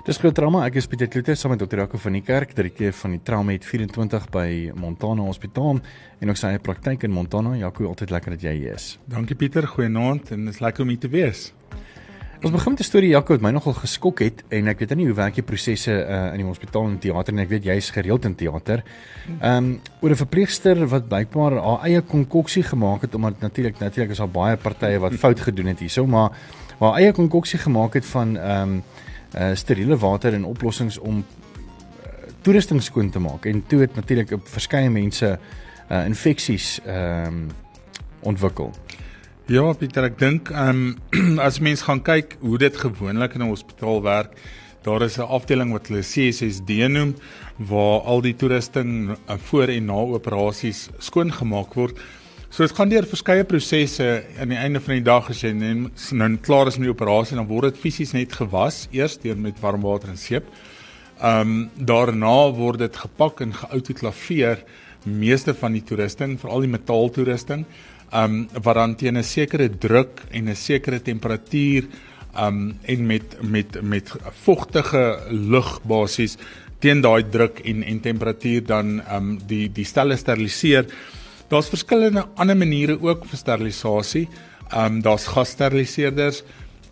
Dis groot trauma. Ek is Pieter Kloete saam met Dr. Jaco van die Kerk, direkteur van die Trauma het 24 by Montana Hospitaal en ook sy eie praktyk in Montana. Jaco, altyd lekker dat jy hier is. Dankie Pieter, goeienaand en dit is lekker om hier te wees. Ons begin met 'n storie Jaco wat my nogal geskok het en ek weet nie hoe werk die prosesse uh, in die hospitaal en teater en ek weet jy's gereeld in teater. Ehm um, oor 'n verpleegster wat blykbaar haar eie konkoksie gemaak het omdat natuurlik natuurlik is daar baie partye wat fout gedoen het hierso, maar haar eie konkoksie gemaak het van ehm um, uh steriele water en oplossings om uh, toerusting skoon te maak en toe het natuurlik op verskeie mense uh infeksies ehm um, ontwikkel. Ja, Pieter, ek dink ehm um, as mens gaan kyk hoe dit gewoonlik in 'n hospitaal werk, daar is 'n afdeling wat hulle CSSD noem waar al die toerusting voor en na operasies skoon gemaak word. So dit gaan deur verskeie prosesse aan die einde van die dag as jy nou klaar is met die operasie dan word dit fisies net gewas eers deur met warm water en seep. Ehm um, daarna word dit gepak en geoutoklaveer meeste van die toerusting, veral die metaaltoerusting, ehm um, wat dan teen 'n sekere druk en 'n sekere temperatuur ehm um, en met met met vochtige lug basies teen daai druk en en temperatuur dan ehm um, die die stelle steriliseer Daar's verskillende ander maniere ook vir sterilisasie. Ehm um, daar's gassteriliseerders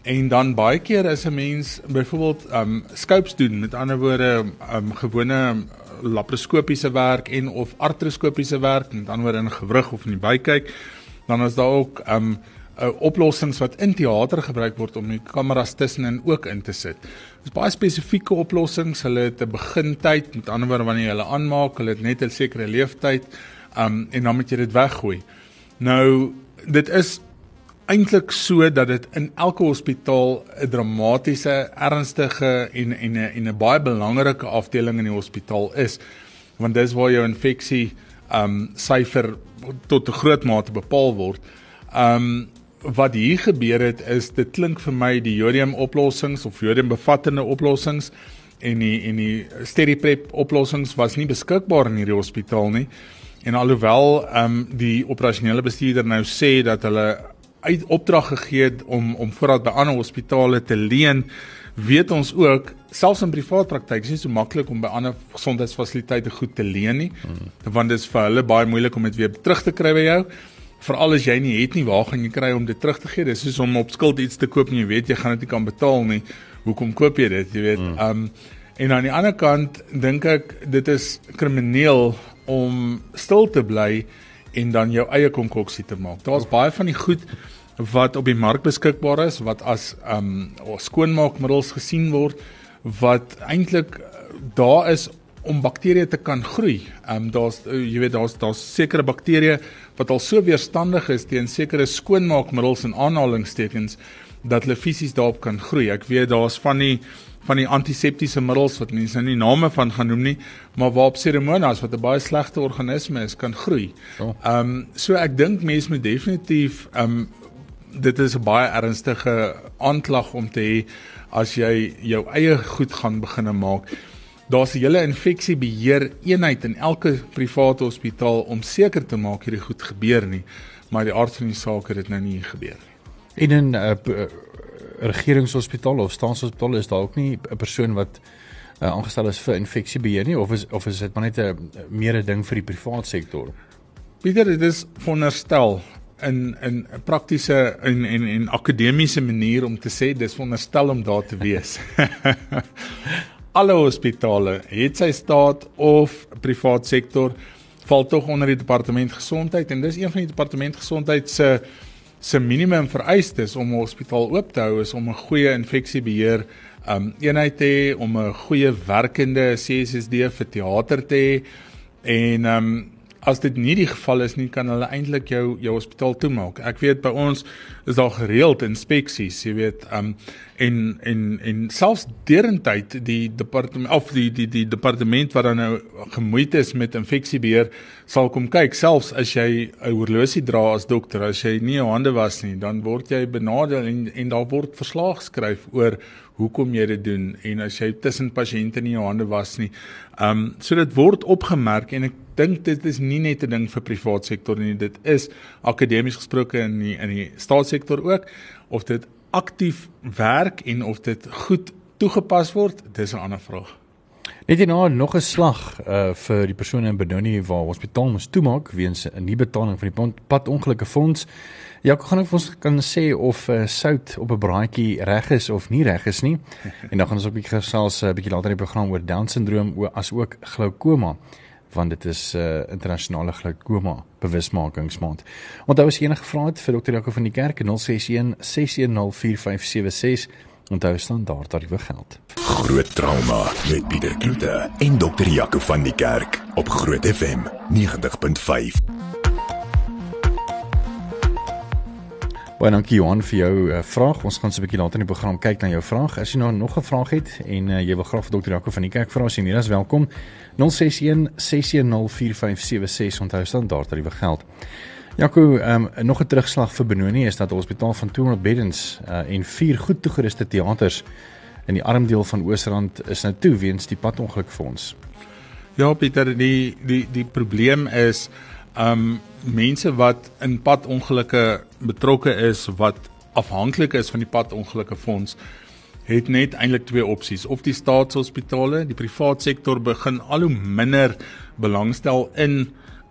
en dan baie keer is 'n mens byvoorbeeld ehm um, scopes doen, met ander woorde ehm um, gewone laparoskopiese werk en of artroskopiese werk, met ander woorde in gewrig of in die buikkyk. Dan is daar ook ehm um, uh, oplossings wat in teater gebruik word om die kameras tussenin ook in te sit. Dis baie spesifieke oplossings. Hulle het 'n begintyd, met ander woorde wanneer jy hulle aanmaak, hulle het net 'n sekere leeftyd um en dan moet jy dit weggooi. Nou dit is eintlik so dat dit in elke hospitaal 'n dramatiese, ernstige en en en 'n baie belangrike afdeling in die hospitaal is want dis waar jou infeksie um syfer tot 'n groot mate bepaal word. Um wat hier gebeur het is dit klink vir my die jodium oplossings of jodium bevattende oplossings en die en die steriprep oplossings was nie beskikbaar in hierdie hospitaal nie. En alhoewel ehm um, die operasionele bestuurder nou sê dat hulle uit opdrag gegee het om om voorraad by ander hospitale te leen, weet ons ook selfs in privaat praktyk is dit so maklik om by ander gesondheidsfasiliteite goed te leen nie. Hmm. Want dit is vir hulle baie moeilik om dit weer terug te kry by jou. Veral as jy nie het nie, waar gaan jy kry om dit terug te gee? Dis soos om op skuld iets te koop en jy weet jy gaan dit nie kan betaal nie. Hoekom koop jy dit? Jy weet, hmm. ehm um, en aan die ander kant dink ek dit is krimineel om stil te bly en dan jou eie konkoksie te maak. Daar's baie van die goed wat op die mark beskikbaar is wat as um skoonmaakmiddels gesien word wat eintlik daar is om bakterieë te kan groei. Um daar's jy weet daar's daar's sekere bakterieë wat al so weerstandig is teen sekere skoonmaakmiddels en aanhalingstekens dat hulle fisies daarop kan groei. Ek weet daar's van die van die antiseptiese middels wat mense nou nie name van gaan noem nie, maar waarop seremonas wat 'n baie slegte organisme is kan groei. Ehm um, so ek dink mense moet definitief ehm um, dit is 'n baie ernstige aanklag om te hê as jy jou eie goed gaan begine maak. Daar's 'n hele infeksiebeheer eenheid in elke private hospitaal om seker te maak hierdie goed gebeur nie, maar die aard van die saak het dit nou nie gebeur nie. En in 'n uh, regeringshospitaal of staatshospitaal is daar ook nie 'n persoon wat uh, aangestel is vir infeksiebeheer nie of is of is dit maar net 'n meer 'n ding vir die privaat sektor? Pieter, dit is veronderstel in in 'n praktiese en en en akademiese manier om te sê dis veronderstel om daar te wees. Alle hospitale, het sy staat of privaat sektor, val tog onder die departement gesondheid en dis een van die departement gesondheid se uh, se minimum vereistes om 'n hospitaal oop te hou is om 'n goeie infeksiebeheer um eenheid te hê, om 'n goeie werkende CSSD vir teater te hê en um as dit nie die geval is nie, kan hulle eintlik jou jou hospitaal toemaak. Ek weet by ons is daar gereeld inspeksies, jy weet, um en en en selfs derentyd die departement of die die die departement wat dan nou gemoeid is met infeksiebeheer sal kom kyk selfs as jy 'n horlosie dra as dokter as jy nie jou hande was nie dan word jy benadeel en en daar word verslag geskryf oor hoekom jy dit doen en as jy tussen pasiënte nie jou hande was nie. Ehm um, so dit word opgemerk en ek dink dit is nie net 'n ding vir privaat sektor nie, dit is akademies gesproke in die in die staatssektor ook of dit aktief werk en of dit goed toegepas word, dis 'n ander vraag. Net hierna nog 'n slag uh vir die persone in Benoni waar hospitaal moes toemaak weens 'n nie betaling van die padongelukke fonds. Ja, ek gaan ek vir ons kan sê of uh, sout op 'n braaitjie reg is of nie reg is nie. En dan gaan ons ook 'n bietjie gesels 'n uh, bietjie later in die program oor Down syndroom as ook glaukoma want dit is 'n uh, internasionale glaukoma bewusmakingsmaand. Onthou as jy enige vrae het vir Dr. Jaco van die Kerk 061 6104576 Onthou standaard tariewe geld. Groot trauma met Pieter Kloete en Dr. Jaco van die Kerk op Groot FM 90.5. Baie dankie Johan vir jou uh, vraag. Ons gaan so 'n bietjie later in die program kyk na jou vraag. As jy nou nog 'n vraag het en uh, jy wil graag vir Dr. Jaco van die kerk vra, sien jy is welkom. 061 610 4576 onthou standaard tariewe geld. Jaco, um, nog 'n terugslag vir Benoni is dat hospitaal van 200 beddens uh, en vier goed toegeruste teaters in die armdeel van Oosrand is nou toe weens die padongelukfonds. Ja, Pieter, die die die probleem is um mense wat in padongelukke betrokke is wat afhanklik is van die padongelukke fonds het net eintlik twee opsies of die staatshospitale die privaat sektor begin al hoe minder belangstel in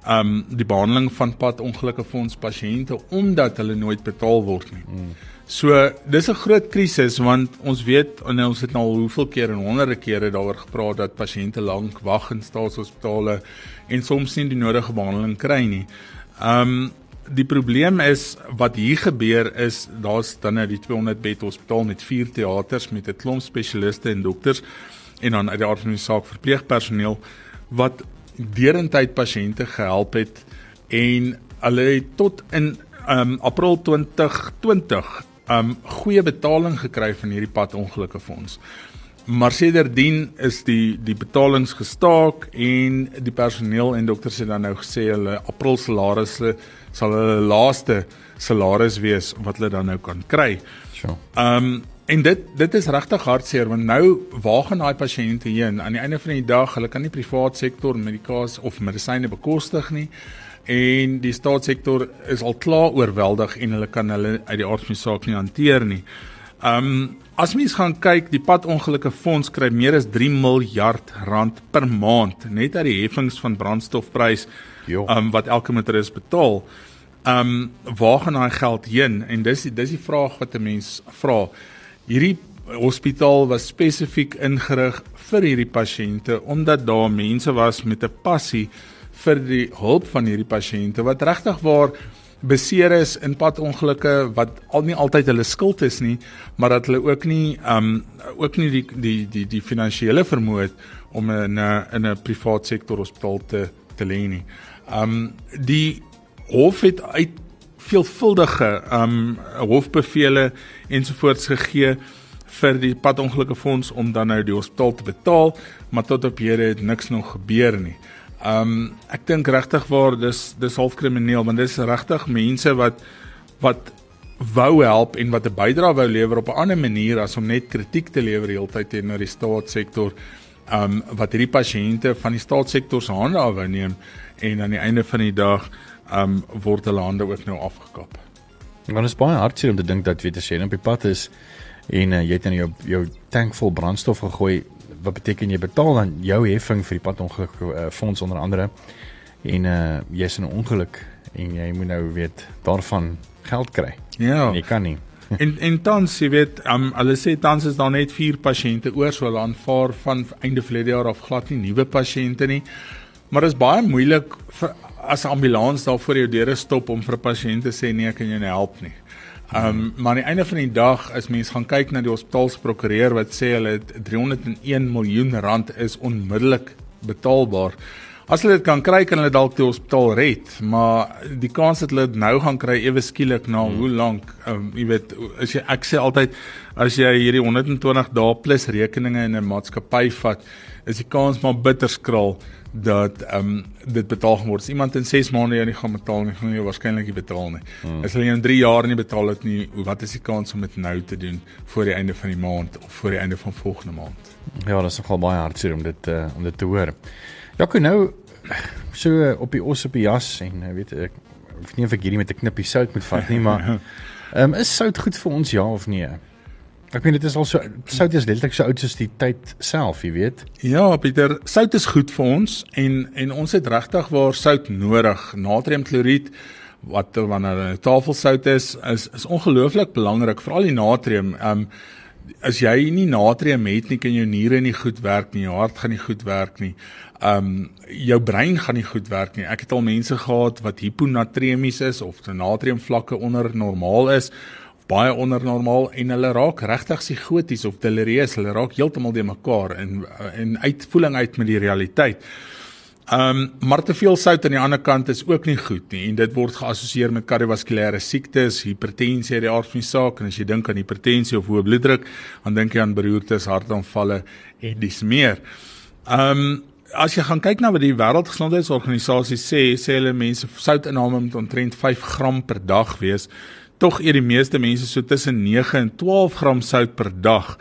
um die behandeling van padongelukke fonds pasiënte omdat hulle nooit betaal word nie. Mm. So dis 'n groot krisis want ons weet en ons het nou al hoeveel keer en honderde kere daaroor gepraat dat pasiënte lank wag in staatshospitale en soms nie die nodige behandeling kry nie. Um die probleem is wat hier gebeur is daar's dan nou die 200 bed hospitaal met vier teaters met 'n klomp spesialiste en dokters en dan uit die aard van die saak verpleegpersoneel wat derentyd pasiënte gehelp het en hulle het tot in um April 2020 um goeie betaling gekry van hierdie padongelukke fonds. Maar sedertdien is die die betalings gestaak en die personeel en dokters het dan nou gesê hulle April salarisse sal hulle laaste salaris wees wat hulle dan nou kan kry. Sure. Um en dit dit is regtig hartseer want nou waar gaan daai pasiënte heen aan die einde van die dag hulle kan nie privaat sektor medikasie of medisyne bekostig nie en die staatssektor is al klaar oorweldig en hulle kan hulle uit die aard van die saak nie hanteer nie. Um as mens gaan kyk, die padongelukke fonds kry meer as 3 miljard rand per maand net uit die heffings van brandstofprys um wat elke motoris betaal. Um waar gaan daai geld heen? En dis dis die vraag wat 'n mens vra. Hierdie hospitaal was spesifiek ingerig vir hierdie pasiënte omdat daar mense was met 'n passie vir die hulp van hierdie pasiënte wat regtig waar beseer is in padongelukke wat al nie altyd hulle skuld is nie, maar dat hulle ook nie um ook nie die die die die finansiële vermoë het om in 'n in 'n privaat sektor hospitaal te te lê nie. Um die hof het uit veelvuldige um hofbevele ensovoorts gegee vir die padongelukke fonds om dan nou die hospitaal te betaal, maar tot op hede het niks nog gebeur nie. Um ek dink regtig waar dis dis half krimineel want dis regtig mense wat wat wou help en wat 'n bydrae wou lewer op 'n ander manier as om net kritiek te lewer heeltyd teenoor die staatssektor. Um wat hierdie pasiënte van die staatssektor se hande af wou neem en aan die einde van die dag um word hulle hande ook nou afgekap. Want dit is baie hartseer om te dink dat weet as jy op die pad is en uh, jy het in jou jou tank vol brandstof gegooi wat beteken jy betaal dan jou heffing vir die padongeluk uh, fonds onder andere en uh jy's in 'n ongeluk en jy moet nou weet daarvan geld kry. Ja. En jy kan nie. en en tans jy weet um, hulle sê tans is daar net 4 pasiënte oor so hulle aanvaar van einde verlede jaar af glad nie nuwe pasiënte nie. Maar dit is baie moeilik vir as 'n ambulans daar voor jou deure stop om vir 'n pasiënt te sê nee, kan jy nie help nie. Ehm um, maar aan die einde van die dag as mens gaan kyk na die hospitaalsprokureur wat sê hulle het 301 miljoen rand is onmiddellik betaalbaar. as hulle dit kan kry kan hulle dalk die hospitaal red, maar die kans dat hulle dit nou gaan kry ewe skielik na hmm. hoe lank, um, jy weet, as jy ek sê altyd as jy hierdie 120 dae plus rekeninge in 'n maatskappy vat, is die kans maar bitter skraal dat ehm um, dit betaal word. As iemand in 6 maande jou nie gaan betaal nie, gaan jy waarskynlik nie betaal nie. Hmm. As hulle jou in 3 jaar nie betaal het nie, wat is die kans om dit nou te doen voor die einde van die maand of voor die einde van volgende maand? Ja, dit is nogal baie hartseer om dit uh, om dit te hoor. Ja, ek nou so op die os op die jas en uh, weet ek of nie vir hierdie met 'n knippie sout moet vat nie, maar ehm um, is sout goed vir ons ja of nee? Ek meen dit is al so sout is letterlik so oud soos die tyd self, jy weet. Ja, Pieter, sout is goed vir ons en en ons het regtig waar sout nodig. Natriumkloried wat wanneer 'n tafelsout is, is is ongelooflik belangrik, veral die natrium. Um as jy nie natrium het nie, kan jou niere nie goed werk nie, jou hart gaan nie goed werk nie. Um jou brein gaan nie goed werk nie. Ek het al mense gehad wat hiponatriemies is of natriumvlakke onder normaal is baie onder normaal en hulle raak regtig psigoties of delirieus, hulle raak heeltemal de mekaar en en uitvoeling uit met die realiteit. Ehm um, maar te veel sout aan die ander kant is ook nie goed nie en dit word geassosieer met kardiovaskulêre siektes, hipertensie, die aard van die saak en as jy dink aan hipertensie of hoë bloeddruk, dan dink jy aan beroertes, hartaanvalle en dis meer. Ehm um, as jy gaan kyk na wat die Wêreldgesondheidsorganisasie sê, sê hulle mense soutinname moet omtrent 5 gram per dag wees tog eet die meeste mense so tussen 9 en 12 gram sout per dag.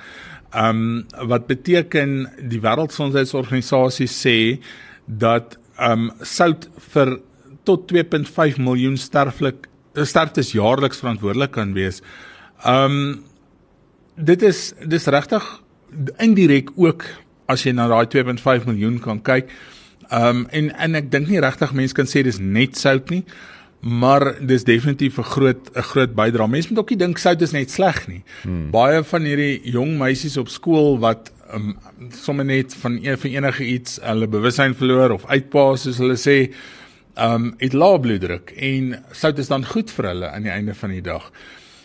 Um wat beteken die Wêreldgesondheidsorganisasie sê dat um sout vir tot 2.5 miljoen sterflik sterftes jaarliks verantwoordelik kan wees. Um dit is dis regtig indirek ook as jy na daai 2.5 miljoen kan kyk. Um en en ek dink nie regtig mense kan sê dis net sout nie maar dis definitief 'n groot 'n groot bydrae. Mense moet ook nie dink sout is net sleg nie. Hmm. Baie van hierdie jong meisies op skool wat um, sommer net van een van enige iets hulle bewussyn verloor of uitpaas soos hulle sê, um, het lae bloeddruk en sout is dan goed vir hulle aan die einde van die dag.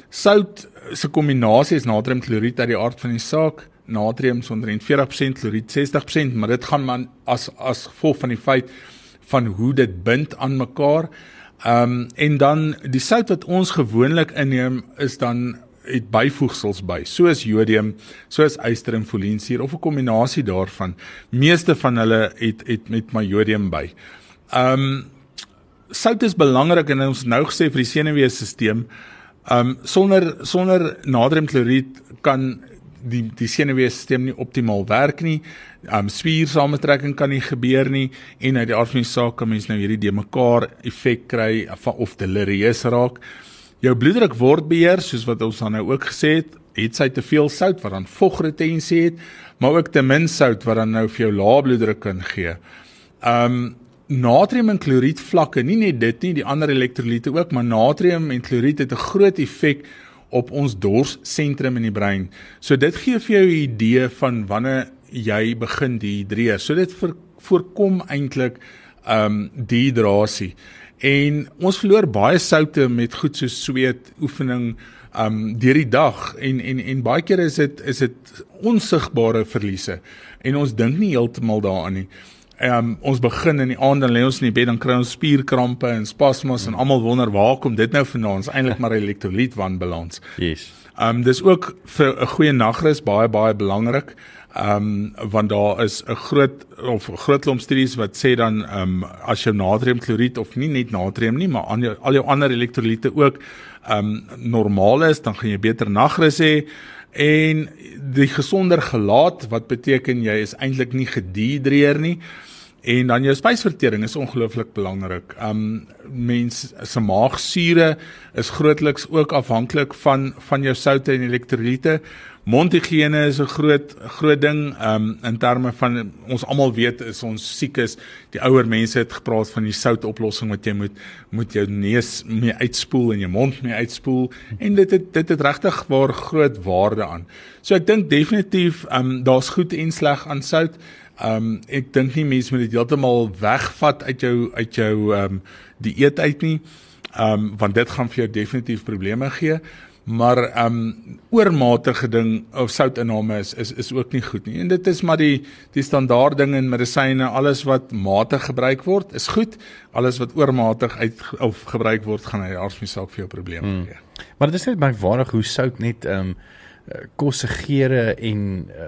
Sout se kombinasie is natriumkloried uit die aard van die saak natrium sonder 40% kloried 60% maar dit gaan man as as gevolg van die feit van hoe dit bind aan mekaar Ehm um, en dan die sout wat ons gewoonlik inneem is dan het byvoegsels by, soos jodium, soos yster en folinsuur of 'n kombinasie daarvan. Meeste van hulle het het met my jodium by. Ehm um, sout is belangrik en ons nou gesê vir die senuweestelsel. Ehm um, sonder sonder natriumkloried kan die die senuweestelsel nie optimaal werk nie. Um spiersamentrekking kan nie gebeur nie en uit die aard van die saak kan mens nou hierdie de mekaar effek kry of delirieus raak. Jou bloeddruk word beheer soos wat ons dan nou ook gesê het, het sy te veel sout wat dan vogretensie het, maar ook te min sout wat dan nou vir jou lae bloeddruk kan gee. Um natrium en kloried vlakke, nie net dit nie, die ander elektrolyte ook, maar natrium en kloried het 'n groot effek op ons dorssentrum in die brein. So dit gee vir jou 'n idee van wanneer jy begin dehidreer. So dit voorkom eintlik ehm um, dehydrasie. En ons verloor baie soutte met goed so sweet, oefening ehm um, deur die dag en en en baie keer is dit is dit onsigbare verliese en ons dink nie heeltemal daaraan nie um, ons begin in die aand dan lê ons in die bed dan kry ons spierkrampe en spasmas en almal wonder waar kom dit nou vandaan? Ons eintlik maar 'n elektrolyt wanbalans. Yes. Ehm um, dis ook vir 'n goeie nagrus baie baie belangrik. Ehm um, want daar is 'n groot of groot klomp studies wat sê dan ehm um, as jy natriumkloried of nie net natrium nie, maar al jou, al jou ander elektrolyte ook ehm um, normaal is, dan gaan jy beter nagrus hê en die gesonder gelaat wat beteken jy is eintlik nie gedihidreer nie. En dan jou spysvertering is ongelooflik belangrik. Um mens se maagsure is grootliks ook afhanklik van van jou soutte en elektrolyte. Mondhygiëne is 'n groot groot ding um in terme van ons almal weet is ons siek is. Die ouer mense het gepraat van die soutoplossing wat jy moet moet jou neus mee uitspoel en jou mond mee uitspoel en dit het, dit het regtig waar groot waarde aan. So ek dink definitief um daar's goed en sleg aan sout. Ehm um, ek dink nie mense moet dit heeltemal wegvat uit jou uit jou ehm um, dieet uit nie. Ehm um, want dit gaan vir jou definitief probleme gee. Maar ehm um, oormatige ding of soutinname is is is ook nie goed nie. En dit is maar die die standaard ding in medisyne, alles wat matig gebruik word is goed. Alles wat oormatig uit of gebruik word gaan hy van saak vir jou probleme hmm. gee. Maar dit is net merkwaardig hoe sout net ehm um, kos se geure en uh,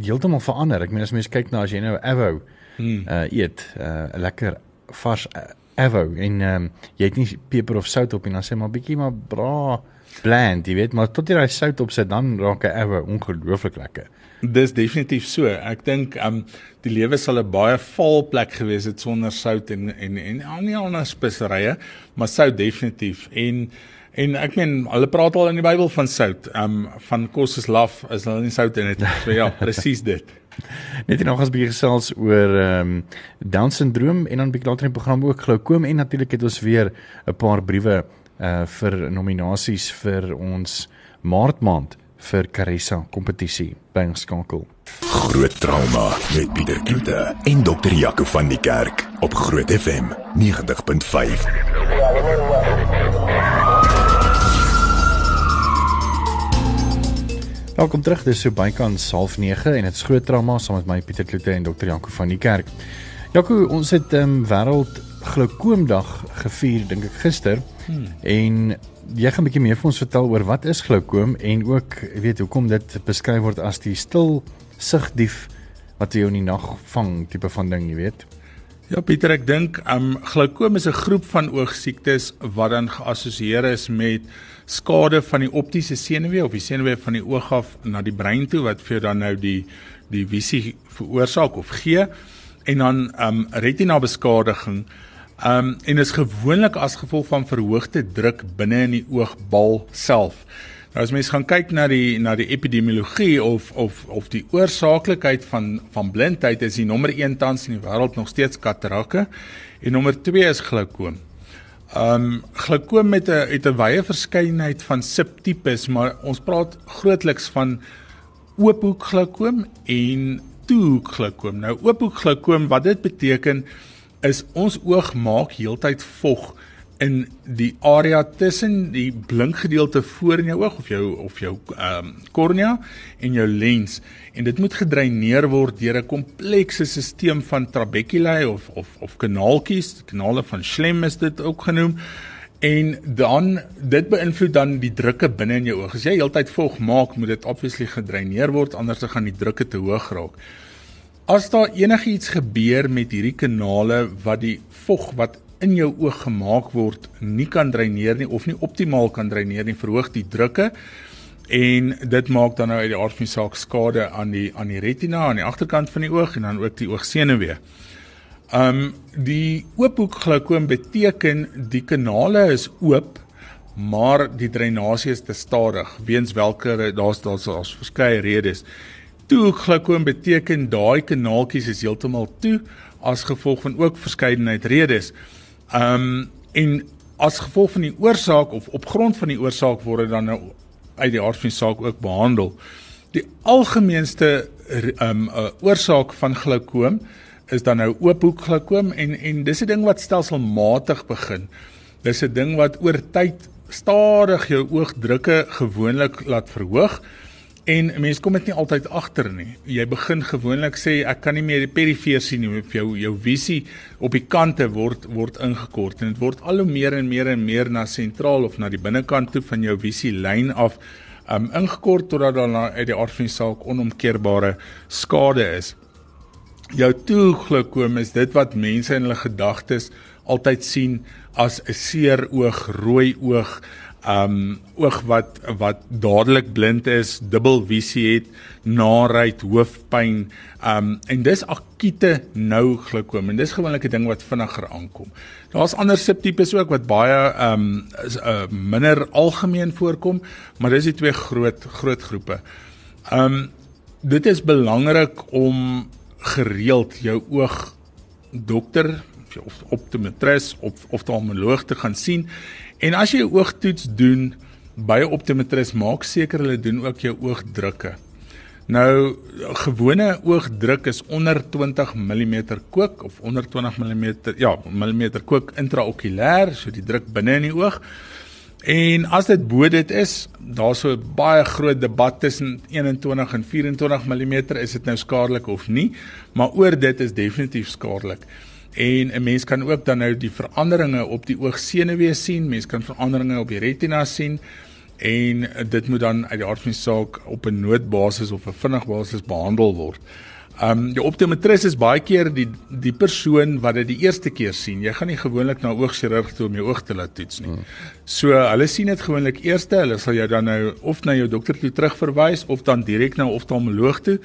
heeltemal verander. Ek meen as mens kyk na as jy nou Avo hmm. uh eet, 'n uh, lekker vars Avo en ehm um, jy het nie peper of sout op en dan sê maar bietjie maar bra bland, jy weet, maar tot jy daai sout op sit dan raak 'n ewe ongelooflik lekker. Dis definitief so. Ek dink um die lewe sal 'n baie vol plek gewees het sonder sout en en en al nie ander speserye, maar sout definitief. En en ek meen hulle praat al in die Bybel van sout. Um van kos is laf, is hulle nie sout in dit. So ja, presies dit. Net nog as bietjie gesels oor ehm um, Down syndroom en dan bietjie later in die program ook gloukoom en natuurlik het ons weer 'n paar briewe uh vir nominasies vir ons Maart maand vir Carissa kompetisie by ons skakel. Groot trauma met Pieter Kloete en dokter Jaco van die Kerk op Groot FM 90.5. Welkom terug. Dis so bykans 09:30 en dit is groot trauma saam met my Pieter Kloete en dokter Jaco van die Kerk. Jaco, ons het ehm um, wêreld glaukoomdag gevier dink ek gister. Hmm. En jy gaan 'n bietjie meer vir ons vertel oor wat is glaukoom en ook weet hoekom dit beskryf word as die stil sigdief wat jou in die nag vang tipe van ding, jy weet. Ja Pieter, ek dink um glaukoom is 'n groep van oogsiektes wat dan geassosieer is met skade van die optiese senuwee of die senuwee van die oog af na die brein toe wat vir jou dan nou die die visie veroorsaak of gee en dan um retina beskadiging Um en is gewoonlik as gevolg van verhoogde druk binne in die oogbal self. Nou as mens gaan kyk na die na die epidemiologie of of of die oorsaaklikheid van van blindheid is die nommer 1 tans in die wêreld nog steeds katarakke en nommer 2 is glaukoom. Um glaukoom met 'n het 'n wye verskeidenheid van subtipes, maar ons praat grootliks van oophoek glaukoom en toehoek glaukoom. Nou oophoek glaukoom wat dit beteken is ons oog maak heeltyd vog in die area tussen die blinkgedeelte voor in jou oog of jou of jou ehm um, kornea en jou lens en dit moet gedreineer word deur 'n komplekse stelsel van trabeculae of of of kanaaltjies, kanale van Schlemm is dit ook genoem. En dan dit beïnvloed dan die drukke binne in jou oog. As jy heeltyd vog maak, moet dit obviously gedreineer word anders dan gaan die drukke te hoog raak. As daar enigiets gebeur met hierdie kanale wat die vog wat in jou oog gemaak word nie kan dreineer nie of nie optimaal kan dreineer nie, verhoog die drukke en dit maak dan nou uit die aard van die saak skade aan die aan die retina aan die agterkant van die oog en dan ook die oogsenuwee. Um die oophoek glaukoom beteken die kanale is oop maar die dreinasie is te stadig weens welke daar's daar's daar's verskeie redes toe glaukoom beteken daai kanaaltjies is heeltemal toe as gevolg van ook verskeidenheid redes. Um en as gevolg van die oorsaak of op grond van die oorsaak word dit dan nou uit die aard van die saak ook behandel. Die algemeenste um uh, oorsaak van glaukoom is dan nou oophoek glaukoom en en dis 'n ding wat stelselmatig begin. Dis 'n ding wat oor tyd stadig jou oogdrukke gewoonlik laat verhoog. En mense kom dit nie altyd agter nie. Jy begin gewoonlik sê ek kan nie meer die perifeer sien nie. Jou jou visie op die kante word word ingekort en dit word al hoe meer en meer en meer na sentraal of na die binnekant toe van jou visie lyn af um ingekort totdat dan uit die aard van die saak onomkeerbare skade is. Jou toegloukoom is dit wat mense in hulle gedagtes altyd sien as 'n seer oog, rooi oog, um oog wat wat dadelik blind is, dubbel visie het, naait, hoofpyn, um en dis akute nou glaukoom en dis gewoonlik 'n ding wat vinniger aankom. Daar's ander subtipes ook wat baie um is, uh, minder algemeen voorkom, maar dis die twee groot groot groepe. Um dit is belangrik om gereeld jou oog dokter of optometris of oftalmoloog te gaan sien En as jy 'n oogtoets doen by 'n optometris, maak seker hulle doen ook jou oogdrukke. Nou gewone oogdruk is onder 20 mm kook of onder 20 mm ja, millimeter kook intraokulêr, so die druk binne in die oog. En as dit bo dit is, daar's so 'n baie groot debat tussen 21 en 24 mm is dit nou skadelik of nie, maar oor dit is definitief skadelik. En 'n mens kan ook dan nou die veranderinge op die oogsenuwee sien, mens kan veranderinge op die retina sien en dit moet dan uit die aard van die saak op 'n noodbasis of 'n vinnig basis behandel word. Um die optometris is baie keer die die persoon wat dit die eerste keer sien. Jy gaan nie gewoonlik na oogchirurg toe om jou oog te laat toets nie. So hulle sien dit gewoonlik eerste, hulle sal jou dan nou of na jou dokter toe terugverwys of dan direk na 'n oftalmoloog toe.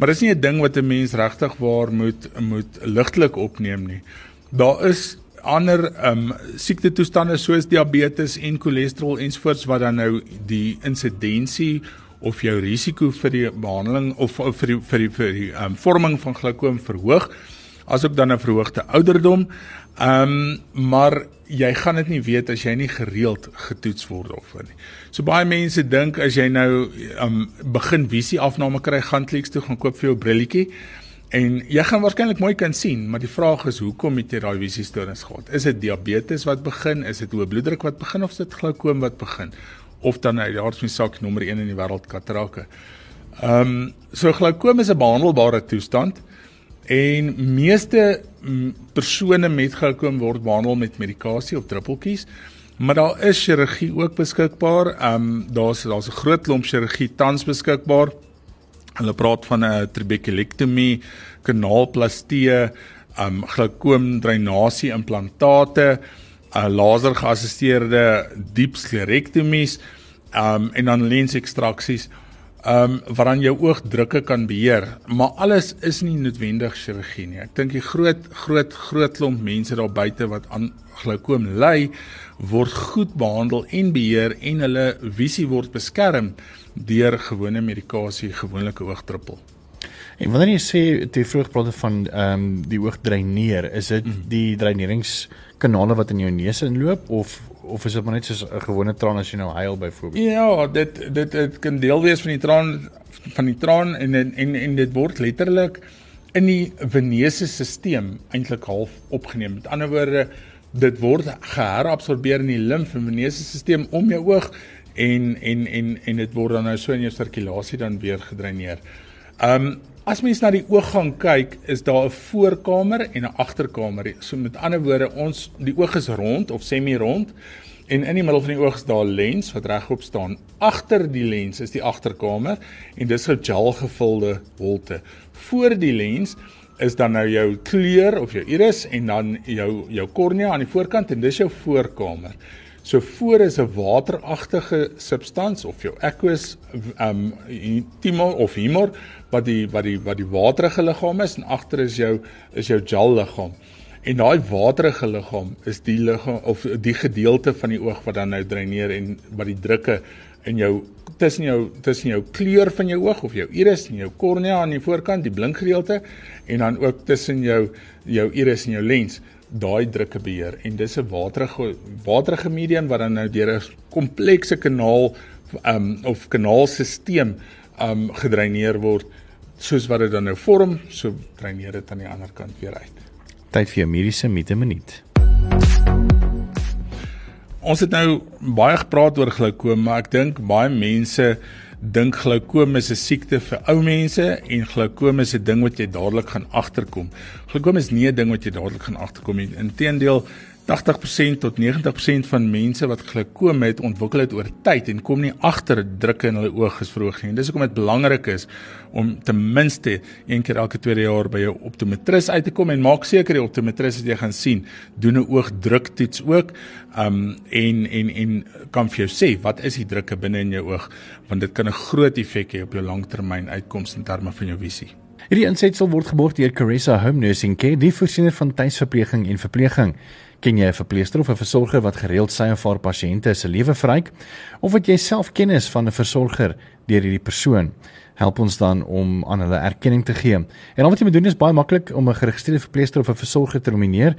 Maar dis nie 'n ding wat 'n mens regtig waar moet moet ligtelik opneem nie. Daar is ander um siektetoestande soos diabetes en cholesterol ensvoorts wat dan nou die insidensie of jou risiko vir die behandeling of vir die vir die vir die um, vorming van glaukoom verhoog asook dan 'n verhoogde ouderdom. Ehm um, maar jy gaan dit nie weet as jy nie gereeld getoets word of nie. So baie mense dink as jy nou um, begin visie afname kry, gaan kliks toe gaan koop vir jou brilletjie en jy gaan waarskynlik mooi kan sien, maar die vraag is hoekom het jy daai visie stoornis gehad? Is dit diabetes wat begin? Is dit hoë bloeddruk wat begin of is dit glaukoom wat begin? of dan uit die hartspieer sak nommer 1 in die wêreld katarake. Ehm um, so glaukoom is 'n behandelbare toestand en meeste persone met glaukoom word behandel met medikasie of druppeltjies. Maar daar is chirurgie ook beskikbaar. Ehm um, daar's daar's 'n groot klomp chirurgie tans beskikbaar. Hulle praat van 'n trabekulektomie, kanaalplastie, ehm um, glaukoom drainasie implantate 'n uh, laser geassisteerde diep sklerektomies um en dan lensekstraksies um wat dan jou oogdrukke kan beheer maar alles is nie noodwendig chirurgie nie ek dink die groot groot groot klomp mense daar buite wat aan glaukoom ly word goed behandel en beheer en hulle visie word beskerm deur gewone medikasie gewone oogdruppel En wanneer jy sê jy vroeg praat van ehm um, die oog dreineer, is dit mm. die dreineringskanale wat in jou neus inloop of of is dit maar net soos 'n gewone traan as jy nou huil byvoorbeeld? Ja, dit dit dit kan deel wees van die traan van die traan en en en, en dit word letterlik in die venese stelsel eintlik half opgeneem. Met ander woorde, dit word geherabsorbeer in die limfvenese stelsel om jou oog en en en en dit word dan nou so in jou sirkulasie dan weer gedreineer. Ehm um, as mens na die oog gaan kyk, is daar 'n voorkamer en 'n agterkamer. So met ander woorde, ons die oog is rond of semi-rond en in die middel van die oog is daar 'n lens wat regop staan. Agter die lens is die agterkamer en dis 'n gel gevulde holte. Voor die lens is dan nou jou kleur of jou iris en dan jou jou kornea aan die voorkant en dis jou voorkamer. So voor is 'n wateragtige substans of jou aqueous um timor of humor wat die wat die wat die waterige liggaam is en agter is jou is jou gel liggaam. En daai waterige liggaam is die liggaam of die gedeelte van die oog wat dan nou dreineer en wat die drukke in jou tussen jou tussen jou kleur van jou oog of jou iris en jou kornea aan die voorkant, die blink gedeelte en dan ook tussen jou jou iris en jou lens daai drukke beheer en dis 'n waterige waterige medium wat dan nou deur 'n komplekse kanaal um of kanaalstelsel um gedreineer word soos wat dit dan nou vorm, so dreineer dit aan die ander kant weer uit. Tyd vir 'n mediese mite minuut. Ons het nou baie gepraat oor glaukoom, maar ek dink baie mense dink glaukoom is 'n siekte vir ou mense en glaukoom is 'n ding wat jy dadelik gaan agterkom. Glaukoom is nie 'n ding wat jy dadelik gaan agterkom nie. Inteendeel, 80% tot 90% van mense wat glaukoom het, ontwikkel dit oor tyd en kom nie agter drukke in hulle oë gesverhoog nie. Dis hoekom dit belangrik is om ten minste een keer elke tweede jaar by jou optometris uit te kom en maak seker die optometris wat jy gaan sien, doen 'n oogdruktoets ook. Um en en en kan vir jou sê wat is die drukke binne in jou oog want dit kan 'n groot effek hê op jou langtermyn uitkomste in terme van jou visie. Hierdie insetsel word geborg deur Caressa Home Nursing Care, die voorsiener van tuisverpleging en verpleging. Ken jy 'n verpleegster of 'n versorger wat gereeld sy of haar pasiënte se lewe verryk of wat jy self kennis van 'n versorger deur hierdie persoon? Help ons dan om aan hulle erkenning te gee. En al wat jy moet doen is baie maklik om 'n geregistreerde verpleegster of 'n versorger te nomineer.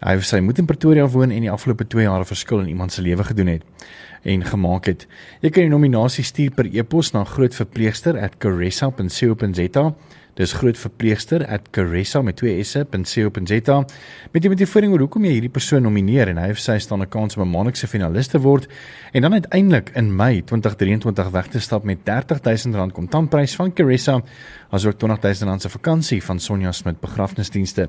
Hy of sy moet in Pretoria woon en die afgelope 2 jaar 'n verskil in iemand se lewe gedoen het en gemaak het. Jy kan die nominasie stuur per e-pos na grootverpleegster@caressa.co.za Dis groot verpleegster @caressa met twee s'e.co.za met die motivering oor hoekom jy hierdie persoon nomineer en hy of sy staan 'n kans om 'n maandelikse finalis te word en dan uiteindelik in Mei 2023 weg te stap met R30000 kontantprys van Caressa asook R20000 se vakansie van Sonja Smit begrafnisdienste.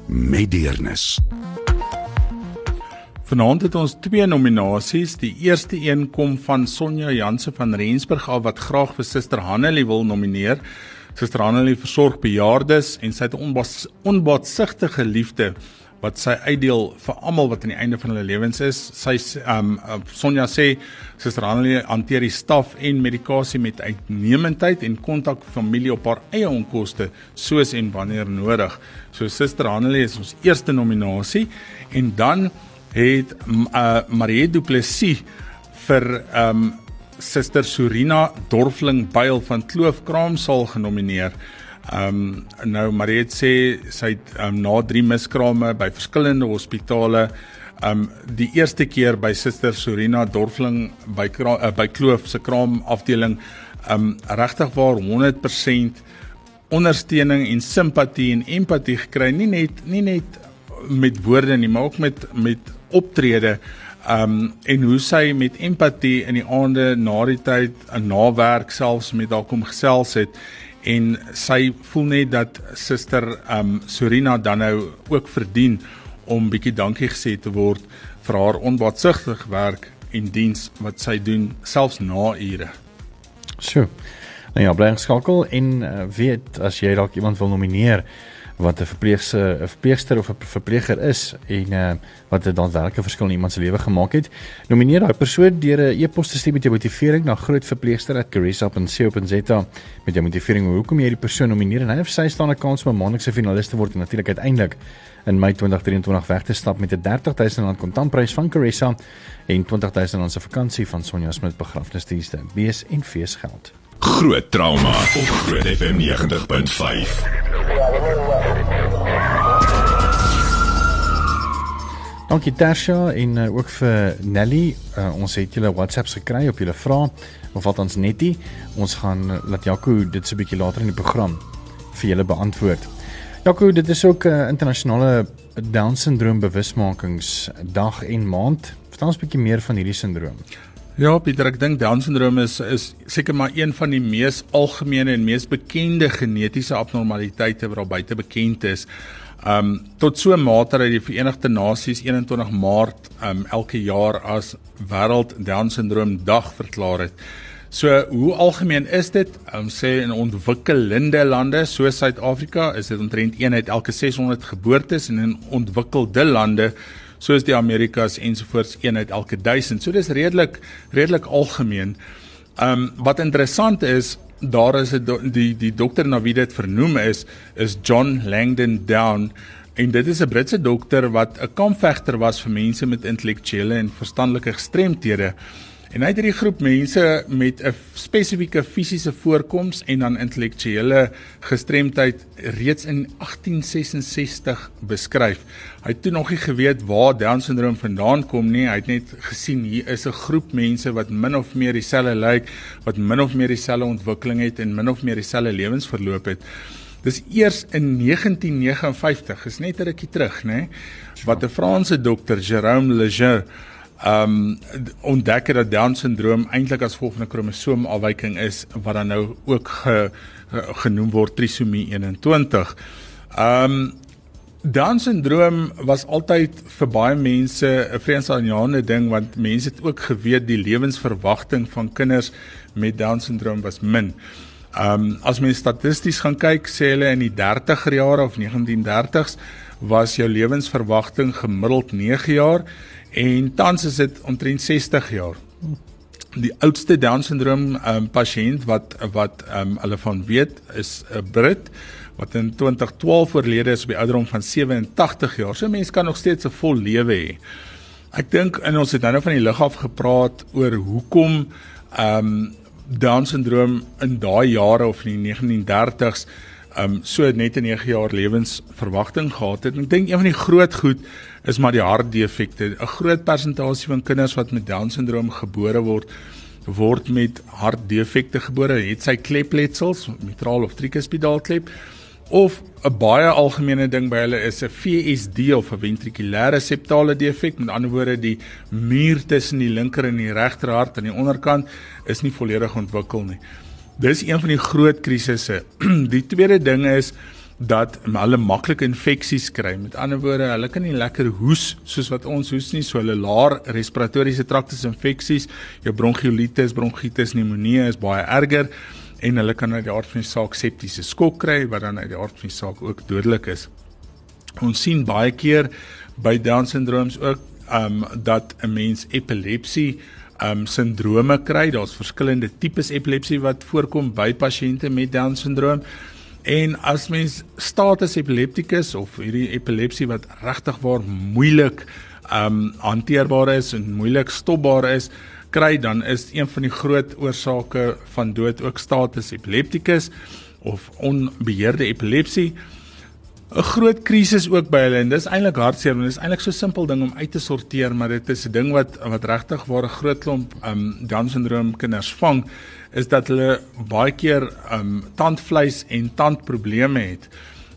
met deernis. Vanaand het ons twee nominasies. Die eerste een kom van Sonja Jansen van Rensburg af wat graag vir Suster Hanelie wil nomineer. Suster Hanelie versorg bejaardes en sy het 'n onbaatsigtige liefde wat sy uitdeel vir almal wat aan die einde van hulle lewens is. Sy um, Sonja sê Suster Hanelie hanteer die staf en medikasie met uitnemendheid en kontak familie op haar eie onkoste soos en wanneer nodig. So Suster Hanelie is ons eerste nominasie en dan het uh, Marie Du Plessis vir um, Suster Surina Dorfling Byl van Kloofkraam sal genomineer. Ehm um, nou Mariet sê sy het um, na 3 miskrame by verskillende hospitale. Ehm um, die eerste keer by Suster Sorina Dorfling by uh, by Kloof se kraam afdeling ehm um, regtig waar 100% ondersteuning en simpatie en empatie gekry. Nie net nie net met woorde nie maar ook met met optrede um, en hoe sy met empatie in die aande na die tyd 'n nawerk selfs met haar kom gesels het en sy voel net dat suster um Sorina dan nou ook verdien om bietjie dankie gesê te word vir haar onbaatsigtige werk en diens wat sy doen selfs na ure. So. Nou ja, bly geskakel en uh, weet as jy dalk iemand wil nomineer wat 'n verpleegse 'n verpleegster of 'n verpleger is en uh, wat 'n daadwerklike verskil in iemand se lewe gemaak het. Nomineer daai persoon deur 'n e-pos te stuur met jou motivering na grootverpleegster@carissa.co.za met jou motivering hoekom jy hierdie persoon nomineer en hy of sy staan 'n kans om 'n maandelikse finalis te word en natuurlik uiteindelik in Mei 2023 weg te stap met 'n R30000 kontantprys van Carissa en R20000 se vakansie van Sonja Smit begrafnisdienste. Wees en feesgeld. Groot trauma op Groot FM 90.5. Dankie Tersha en uh, ook vir Nelly. Uh, ons het julle WhatsApps gekry op julle vrae of wat ons netie. Ons gaan uh, laat Jaco dit so 'n bietjie later in die program vir julle beantwoord. Jaco, dit is ook 'n uh, internasionale Down syndroom bewusmakingsdag en maand. Vertel ons 'n bietjie meer van hierdie sindroom. Ja, Pieter, ek dink Down syndroom is is seker maar een van die mees algemene en mees bekende genetiese abnormaliteite wat al buite bekend is. Um tot so 'n mate dat die Verenigde Nasies 21 Maart um elke jaar as wêreld Down syndroom dag verklaar het. So hoe algemeen is dit? Um sê in ontwikkelende lande soos Suid-Afrika is dit omtrent 1 uit elke 600 geboortes en in ontwikkelde lande soos die Amerikas ensovoorts een uit elke 1000. So dis redelik redelik algemeen. Um wat interessant is, daar is 'n die die dokter na wie dit vernoem is, is John Langdon Down en dit is 'n Britse dokter wat 'n kampvegter was vir mense met intellektuele en verstandelike gestremthede. En hy het hierdie groep mense met 'n spesifieke fisiese voorkoms en dan intellektuele gestremdheid reeds in 1866 beskryf. Hy het toe nog nie geweet waar Down syndroom vandaan kom nie. Hy het net gesien hier is 'n groep mense wat min of meer dieselfde lyk, wat min of meer dieselfde ontwikkeling het en min of meer dieselfde lewensverloop het. Dis eers in 1959, is net 'n rukkie terug, nê, wat 'n Franse dokter, Jérôme Lejeune um ontdek het dat Down syndroom eintlik as gevolg van 'n kromosoomafwyking is wat dan nou ook ge, genoem word trisomie 21. Um Down syndroom was altyd vir baie mense 'n vreesaanjaende ding want mense het ook geweet die lewensverwagting van kinders met Down syndroom was min. Um as mens statisties gaan kyk, sê hulle in die 30er jare of 1930s was jou lewensverwagting gemiddeld 9 jaar en tans is dit omtrent 60 jaar. die oudste down syndroom um, pasiënt wat wat um, hulle van weet is 'n Brit wat in 2012 oorlede is op die ouderdom van 87 jaar. So mense kan nog steeds 'n vol lewe hê. Ek dink en ons het nou nou van die lig af gepraat oor hoekom ehm um, down syndroom in daai jare of in die 1930s ehm um, so net 'n 9 jaar lewensverwagting gehad het. Ek dink een van die groot goed is maar die hartdefekte. 'n Groot persentasie van kinders wat met down syndroom gebore word word met hartdefekte gebore. Het sy klepletsels, mitraal of tricuspidaalklep of 'n baie algemene ding by hulle is 'n VSD of 'n ventrikulêre septale defek. Met ander woorde, die muur tussen die linker en die regter hart aan die onderkant is nie volledig ontwikkel nie. Dis een van die groot krisisse. die tweede ding is dat hulle maklik infeksies kry. Met ander woorde, hulle kan nie lekker hoes soos wat ons hoes nie, so hulle laer respiratoriese traktus infeksies, jou bronchiolitis, bronkietis, pneumonie is baie erger en hulle kan uit die aard van die saak septiese skok kry wat dan uit die aard van die saak ook dodelik is. Ons sien baie keer by down syndrooms ook um dat 'n mens epilepsie um sindrome kry. Daar's verskillende tipes epilepsie wat voorkom by pasiënte met down syndroom. En as mens status epilepticus of hierdie epilepsie wat regtig waar moeilik um hanteerbaar is en moeilik stopbaar is, kry dan is een van die groot oorsake van dood ook status epilepticus of onbeheerde epilepsie. 'n Groot krisis ook by hulle en dis eintlik hartseer want dit is eintlik so simpel ding om uit te sorteer, maar dit is 'n ding wat wat regtig waar 'n groot klomp um Down syndroom kinders vang is dat hulle baie keer um tandvleis en tandprobleme het.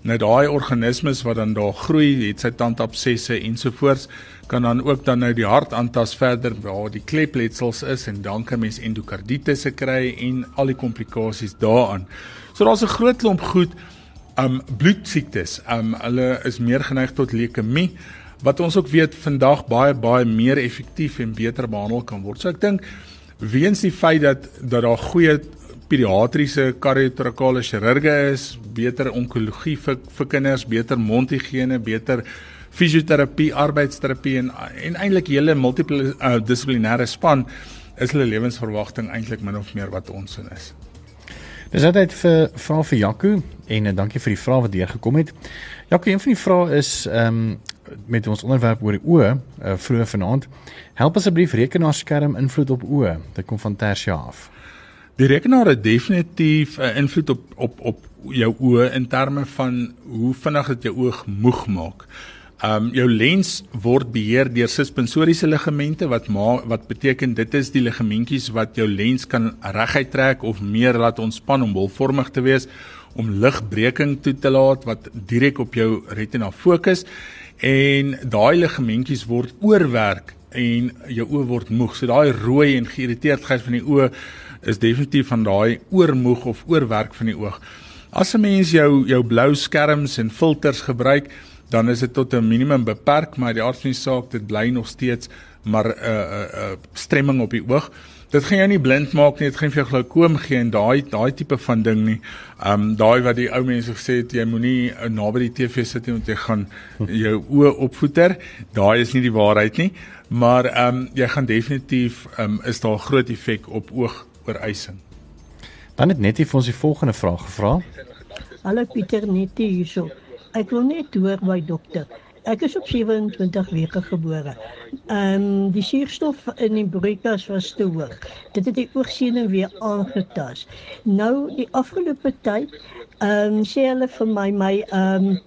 Nou daai organismes wat dan daar groei, het sy tandabsesse ensovoorts, kan dan ook dan nou die hart aantas verder waar die klepletsels is en dan kan mens endokarditis kry en al die komplikasies daaraan. So daar's 'n groot klomp goed um bloedsiektes. Um hulle is meer geneig tot leukemie wat ons ook weet vandag baie baie meer effektief en beter behandel kan word. So ek dink weens die feit dat dat daar goeie pediatriese kardiotorakale chirurge is, beter onkologie vir vir kinders, beter mondhygiëne, beter fisioterapie, arbeidsterapie en en eintlik hele multiple uh, dissiplinêre span is hulle lewensverwagting eintlik min of meer wat ons in is. Dis altyd vir vra vir Jaco en uh, dankie vir die vraag wat deurgekom het. Jaco, een van die vrae is ehm um, met ons onderwerp oor die oë uh, vroeër vanaand. Help asseblief rekenaarskerm invloed op oë. Dit kom van Tersia af. Die rekenaar het definitief 'n invloed op op op jou oë in terme van hoe vinnig dit jou oog moeg maak. Um jou lens word beheer deur suspensoriese ligamente wat ma wat beteken dit is die ligamentjies wat jou lens kan reguit trek of meer laat ontspan om bolvormig te wees om ligbreking toe te laat wat direk op jou retina fokus en daai ligamentjies word oorwerk en jou oë word moeg. So daai rooi en geïrriteerdheid van die oë is definitief van daai oormoeg of oorwerk van die oog. As 'n mens jou jou blou skerms en filters gebruik, dan is dit tot 'n minimum beperk, maar die aard van die saak dit bly nog steeds maar 'n uh, 'n uh, 'n uh, stremming op die oog. Dit gaan jou nie blind maak nie, dit gaan vir jou glaukoom gee en daai daai tipe van ding nie. Um daai wat die ou mense gesê het jy moenie uh, naby die TV sit nie want jy gaan jou oë opvoeter. Daai is nie die waarheid nie, maar um jy gaan definitief um is daar groot effek op oog oorwysing. Dan het Nettie vir ons die volgende vraag gevra. Hallo Pieter Nettie hierso. Ek wil net hoor by dokter. Ek is op 27 weke gebore. Ehm um, die suurstof in die broeikas was te hoog. Dit het die oogsenuwee weer aangetas. Nou die afgelope tyd ehm um, sê hulle vir my my ehm um,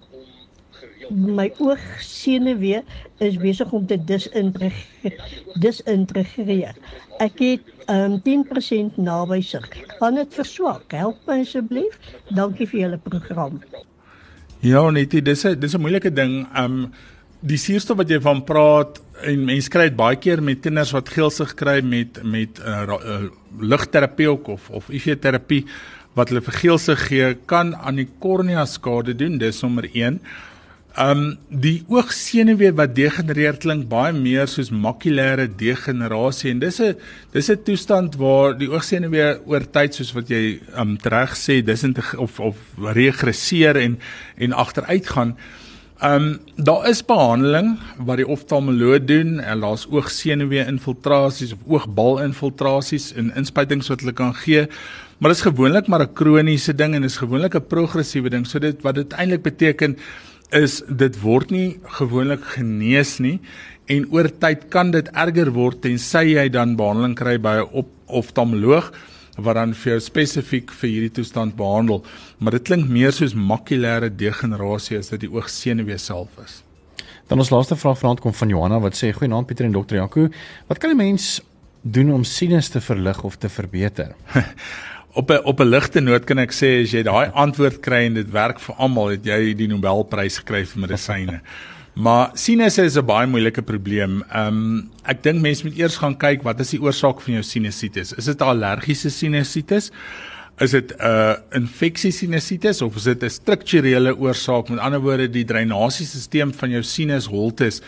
my oogsenuwee is besig om te disintegreer. Ek het um, 10% naby sig. Kan dit verswak? Help my asseblief. Dankie vir julle program. Ja, net dis 'n dis 'n moeilike ding. Um die suurstof wat jy van praat en mense kry dit baie keer met kinders wat geelsig kry met met uh, uh, ligterapie of of IV terapie wat hulle vir geelsig gee kan aan die kornea skade doen. Dis nommer 1. Um die oogsenuwee wat degenereer klink baie meer soos makulêre degenerasie en dis 'n dis 'n toestand waar die oogsenuwee oor tyd soos wat jy um reg sê dis of of regresseer en en agteruit gaan Ehm um, daar is behandeling wat die oftalmoloog doen en daar's oogsenuwee infiltrasies of oogbal-infiltrasies en inspuitings wat hulle kan gee. Maar dit is gewoonlik maar 'n kroniese ding en is gewoonlik 'n progressiewe ding. So dit wat dit eintlik beteken is dit word nie gewoonlik genees nie en oor tyd kan dit erger word tensy jy dan behandeling kry by 'n oftalmoloog wat dan vir jou spesifiek vir hierdie toestand behandel, maar dit klink meer soos makulêre degenerasie as dit die oogsenuwee self is. Dan ons laaste vraag vanaand kom van Johanna wat sê: "Goeienaand Pieter en Dr. Jaco, wat kan 'n mens doen om sinus te verlig of te verbeter?" op 'n op 'n ligte noot kan ek sê as jy daai antwoord kry en dit werk vir almal, het jy die Nobelprys gekry vir medisyne. Maar sinusse is 'n baie moeilike probleem. Ehm um, ek dink mense moet eers gaan kyk wat is die oorsaak van jou sinusitis? Is dit 'n allergiese sinusitis? Is dit 'n uh, infeksie sinusitis of is dit 'n strukturele oorsaak? Met ander woorde, die drainasiestelsel van jou sinusholtes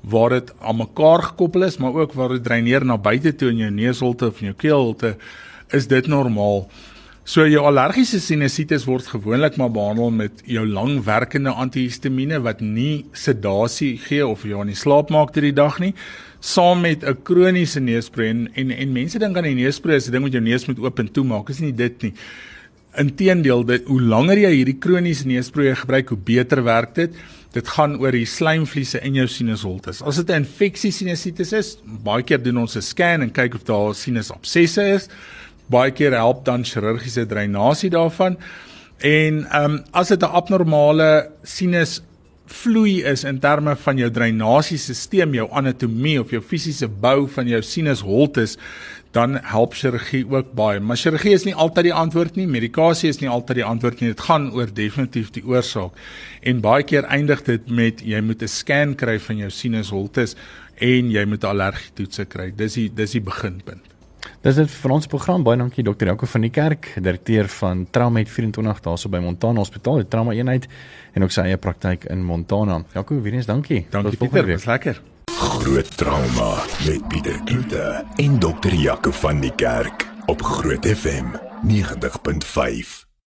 waar dit aan mekaar gekoppel is, maar ook waar dit dreineer na buite toe in jou neusholte of in jou keelholte, is dit normaal. So jou allergiese sinusitis word gewoonlik maar behandel met jou langwerkende antihistamiene wat nie sedasie gee of jou aan die slaap maak deur die dag nie, saam met 'n kroniese neusproe en, en en mense dink aan die neusproe as 'n ding wat jou neus moet oop en toe maak. Is nie dit nie. Inteendeel, dit hoe langer jy hierdie kroniese neusproe gebruik, hoe beter werk dit. Dit gaan oor die slijmvliese in jou sinusholtes. As dit 'n infeksie sinusitis is, baie keer doen ons 'n scan en kyk of daar sinusabsesse is baie keer help dan chirurgiese dreinasie daarvan. En ehm um, as dit 'n abnormale sinus vloei is in terme van jou dreinasiesisteem, jou anatomie of jou fisiese bou van jou sinusholtes, dan help chirurgie ook baie. Maar chirurgie is nie altyd die antwoord nie, medikasie is nie altyd die antwoord nie. Dit gaan oor definitief die oorsaak. En baie keer eindig dit met jy moet 'n scan kry van jou sinusholtes en jy moet allergie toetse kry. Dis die dis die beginpunt. Dis dit vir ons program. Baie dankie Dr. Jaco van die Kerk, direkteur van Traumet 24 daarso by Montana Hospitaal, die trauma eenheid en ook sy eie praktyk in Montana. Jaco, weer eens dankie. Dankie Pieter, dis lekker. Groot trauma met Pieter Kloete en Dr. Jaco van die Kerk op Groot FM 90.5.